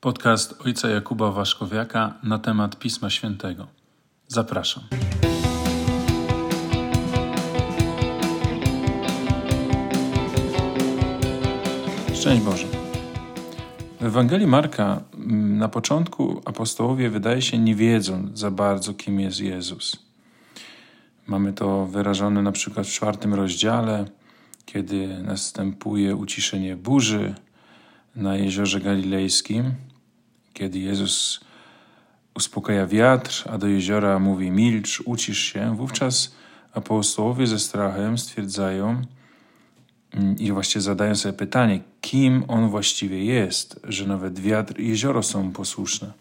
Podcast ojca Jakuba Waszkowiaka na temat Pisma Świętego. Zapraszam. Szczęść Boże. W Ewangelii Marka mm, na początku apostołowie wydaje się nie wiedzą za bardzo, kim jest Jezus. Mamy to wyrażone na przykład w czwartym rozdziale, kiedy następuje uciszenie burzy na jeziorze galilejskim, kiedy Jezus uspokaja wiatr, a do jeziora mówi milcz, ucisz się, wówczas apostołowie ze strachem stwierdzają mm, i właściwie zadają sobie pytanie, kim on właściwie jest, że nawet wiatr i jezioro są posłuszne.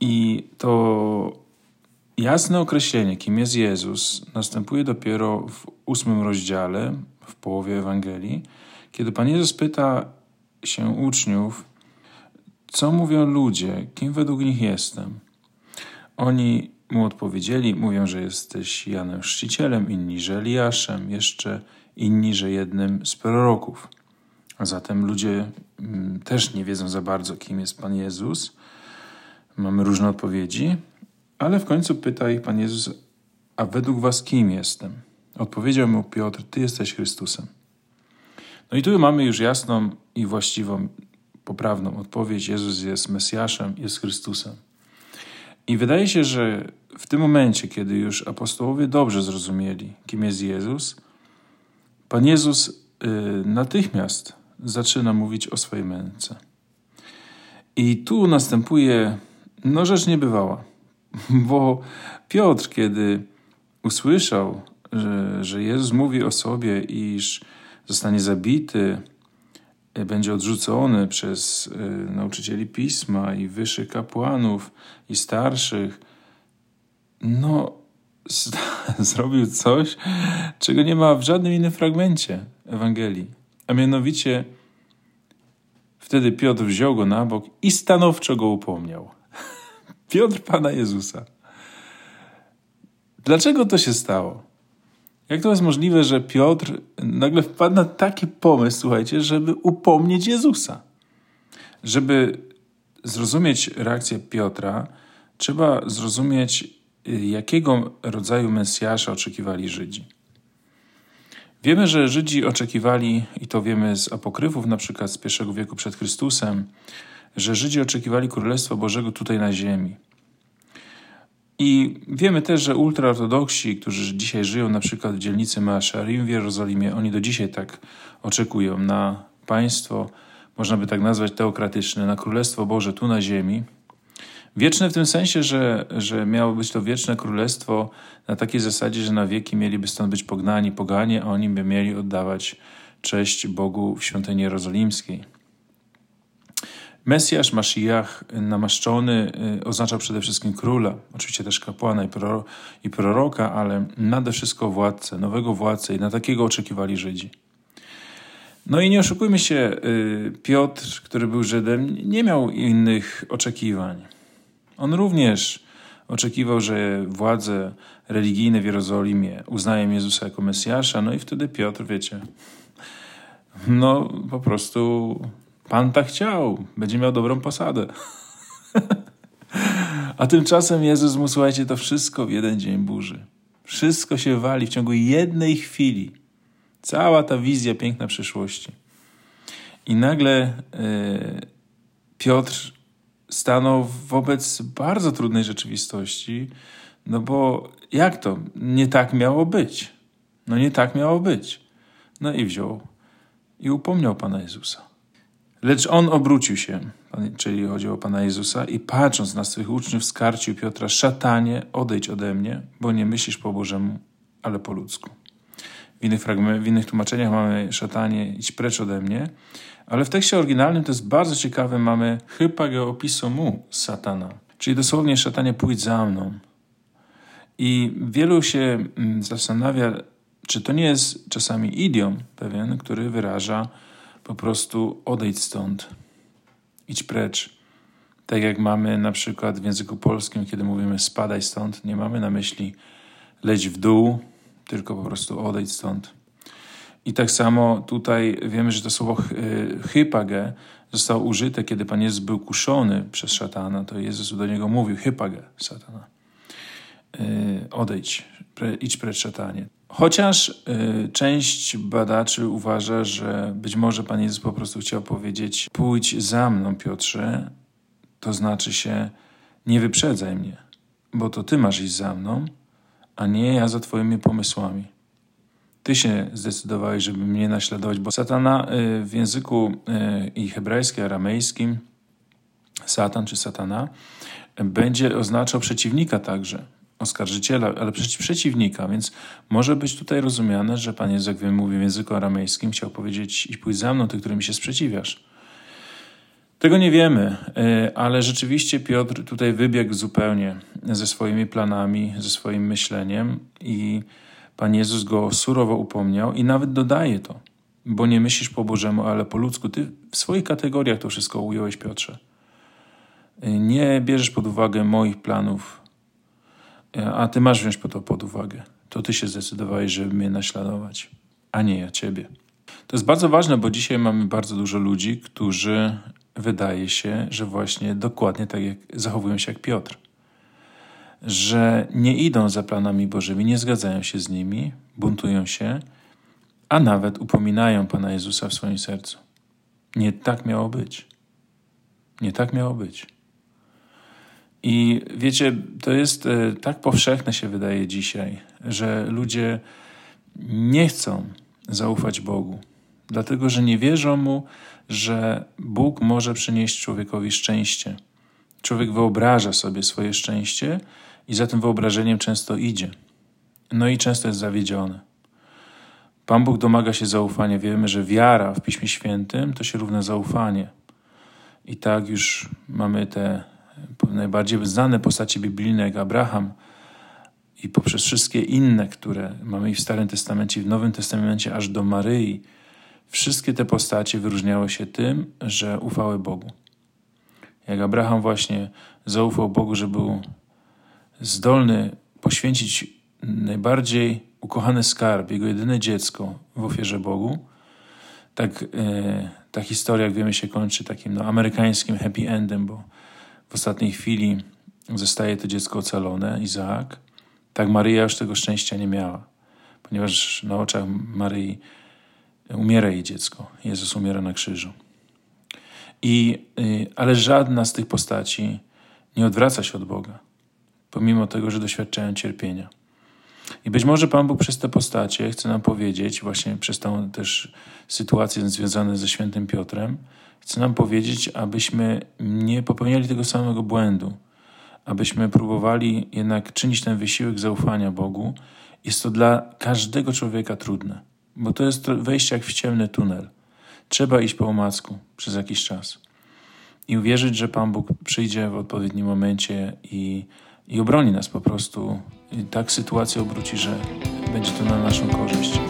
I to jasne określenie, kim jest Jezus, następuje dopiero w ósmym rozdziale, w połowie Ewangelii, kiedy Pan Jezus pyta się uczniów, co mówią ludzie, kim według nich jestem. Oni mu odpowiedzieli, mówią, że jesteś Janem Chrzcicielem, inni, że Eliaszem, jeszcze inni, że jednym z proroków. A zatem ludzie mm, też nie wiedzą za bardzo, kim jest Pan Jezus. Mamy różne odpowiedzi, ale w końcu pyta ich Pan Jezus, a według was kim jestem? Odpowiedział mu Piotr, ty jesteś Chrystusem. No i tu mamy już jasną i właściwą, poprawną odpowiedź. Jezus jest Mesjaszem, jest Chrystusem. I wydaje się, że w tym momencie, kiedy już apostołowie dobrze zrozumieli, kim jest Jezus, Pan Jezus y, natychmiast zaczyna mówić o swojej męce. I tu następuje no, rzecz niebywała, bo Piotr, kiedy usłyszał, że, że Jezus mówi o sobie, iż zostanie zabity, będzie odrzucony przez e, nauczycieli pisma i wyższych kapłanów i starszych, no, zrobił coś, czego nie ma w żadnym innym fragmencie Ewangelii. A mianowicie wtedy Piotr wziął go na bok i stanowczo go upomniał. Piotr Pana Jezusa. Dlaczego to się stało? Jak to jest możliwe, że Piotr nagle wpadł na taki pomysł, słuchajcie, żeby upomnieć Jezusa? Żeby zrozumieć reakcję Piotra, trzeba zrozumieć, jakiego rodzaju Mesjasza oczekiwali Żydzi. Wiemy, że Żydzi oczekiwali, i to wiemy z apokryfów, na przykład z pierwszego wieku przed Chrystusem, że Żydzi oczekiwali Królestwa Bożego tutaj na ziemi. I wiemy też, że ultraortodoksi, którzy dzisiaj żyją na przykład w dzielnicy Maasharim w Jerozolimie, oni do dzisiaj tak oczekują na państwo, można by tak nazwać teokratyczne, na Królestwo Boże tu na ziemi. Wieczne w tym sensie, że, że miało być to wieczne królestwo na takiej zasadzie, że na wieki mieliby stąd być pognani poganie, a oni by mieli oddawać cześć Bogu w świątyni jerozolimskiej. Mesjasz, Mashiach, namaszczony, y, oznacza przede wszystkim króla, oczywiście też kapłana i proroka, ale nade wszystko władcę, nowego władcę i na takiego oczekiwali Żydzi. No i nie oszukujmy się, y, Piotr, który był Żydem, nie miał innych oczekiwań. On również oczekiwał, że władze religijne w Jerozolimie uznają Jezusa jako Mesjasza, no i wtedy Piotr, wiecie, no po prostu Pan tak chciał, będzie miał dobrą posadę. A tymczasem Jezus mu, słuchajcie, to wszystko w jeden dzień burzy. Wszystko się wali w ciągu jednej chwili. Cała ta wizja piękna przyszłości. I nagle yy, Piotr stanął wobec bardzo trudnej rzeczywistości, no bo jak to? Nie tak miało być. No nie tak miało być. No i wziął i upomniał Pana Jezusa. Lecz on obrócił się, czyli chodziło o Pana Jezusa, i patrząc na swych uczniów, skarcił Piotra: Szatanie, odejdź ode mnie, bo nie myślisz po Bożemu, ale po ludzku. W innych, w innych tłumaczeniach mamy szatanie, idź precz ode mnie, ale w tekście oryginalnym to jest bardzo ciekawe, mamy hypageopiso mu satana, czyli dosłownie szatanie pójdź za mną. I wielu się mm, zastanawia, czy to nie jest czasami idiom pewien, który wyraża po prostu odejdź stąd, idź precz. Tak jak mamy na przykład w języku polskim, kiedy mówimy spadaj stąd, nie mamy na myśli leć w dół, tylko po prostu odejdź stąd. I tak samo tutaj wiemy, że to słowo hypage zostało użyte, kiedy Pan Jezus był kuszony przez szatana, to Jezus do niego mówił, hypagę, satana, yy, odejdź, idź precz szatanie. Chociaż yy, część badaczy uważa, że być może Pan Jezus po prostu chciał powiedzieć, pójdź za mną, Piotrze, to znaczy się, nie wyprzedzaj mnie, bo to Ty masz iść za mną, a nie ja za Twoimi pomysłami. Ty się zdecydowałeś, żeby mnie naśladować, bo satana y, w języku y, i hebrajskim, aramejskim, satan czy satana, będzie oznaczał przeciwnika także, oskarżyciela, ale przeciwnika, więc może być tutaj rozumiane, że Pan Jezus, jak wiem, mówi w języku aramejskim, chciał powiedzieć i pójdź za mną, ty, którym się sprzeciwiasz. Tego nie wiemy, y, ale rzeczywiście Piotr tutaj wybiegł zupełnie ze swoimi planami, ze swoim myśleniem i Pan Jezus go surowo upomniał i nawet dodaje to, bo nie myślisz po Bożemu, ale po ludzku. Ty w swoich kategoriach to wszystko ująłeś, Piotrze. Nie bierzesz pod uwagę moich planów, a ty masz wziąć po to pod uwagę. To ty się zdecydowałeś, żeby mnie naśladować, a nie ja ciebie. To jest bardzo ważne, bo dzisiaj mamy bardzo dużo ludzi, którzy wydaje się, że właśnie dokładnie tak jak zachowują się jak Piotr że nie idą za planami Bożymi, nie zgadzają się z nimi, buntują się, a nawet upominają Pana Jezusa w swoim sercu. Nie tak miało być. Nie tak miało być. I wiecie, to jest e, tak powszechne się wydaje dzisiaj, że ludzie nie chcą zaufać Bogu, dlatego że nie wierzą mu, że Bóg może przynieść człowiekowi szczęście. Człowiek wyobraża sobie swoje szczęście i za tym wyobrażeniem często idzie. No i często jest zawiedziony. Pan Bóg domaga się zaufania. Wiemy, że wiara w Piśmie Świętym to się równa zaufanie. I tak już mamy te najbardziej znane postacie biblijne, jak Abraham, i poprzez wszystkie inne, które mamy i w Starym Testamencie, i w Nowym Testamencie, aż do Maryi, wszystkie te postacie wyróżniały się tym, że ufały Bogu. Jak Abraham właśnie zaufał Bogu, że był zdolny poświęcić najbardziej ukochany skarb, jego jedyne dziecko w ofierze Bogu, tak e, ta historia, jak wiemy, się kończy takim no, amerykańskim happy endem, bo w ostatniej chwili zostaje to dziecko ocalone, Izaak. Tak Maryja już tego szczęścia nie miała, ponieważ na oczach Maryi umiera jej dziecko. Jezus umiera na krzyżu. I, y, ale żadna z tych postaci nie odwraca się od Boga pomimo tego, że doświadczają cierpienia. I być może Pan Bóg przez te postacie chce nam powiedzieć, właśnie przez tą też sytuację związaną ze świętym Piotrem, chce nam powiedzieć, abyśmy nie popełniali tego samego błędu, abyśmy próbowali jednak czynić ten wysiłek zaufania Bogu. Jest to dla każdego człowieka trudne, bo to jest wejście jak w ciemny tunel. Trzeba iść po omacku przez jakiś czas i uwierzyć, że Pan Bóg przyjdzie w odpowiednim momencie i i obroni nas po prostu. I tak sytuacja obróci, że będzie to na naszą korzyść.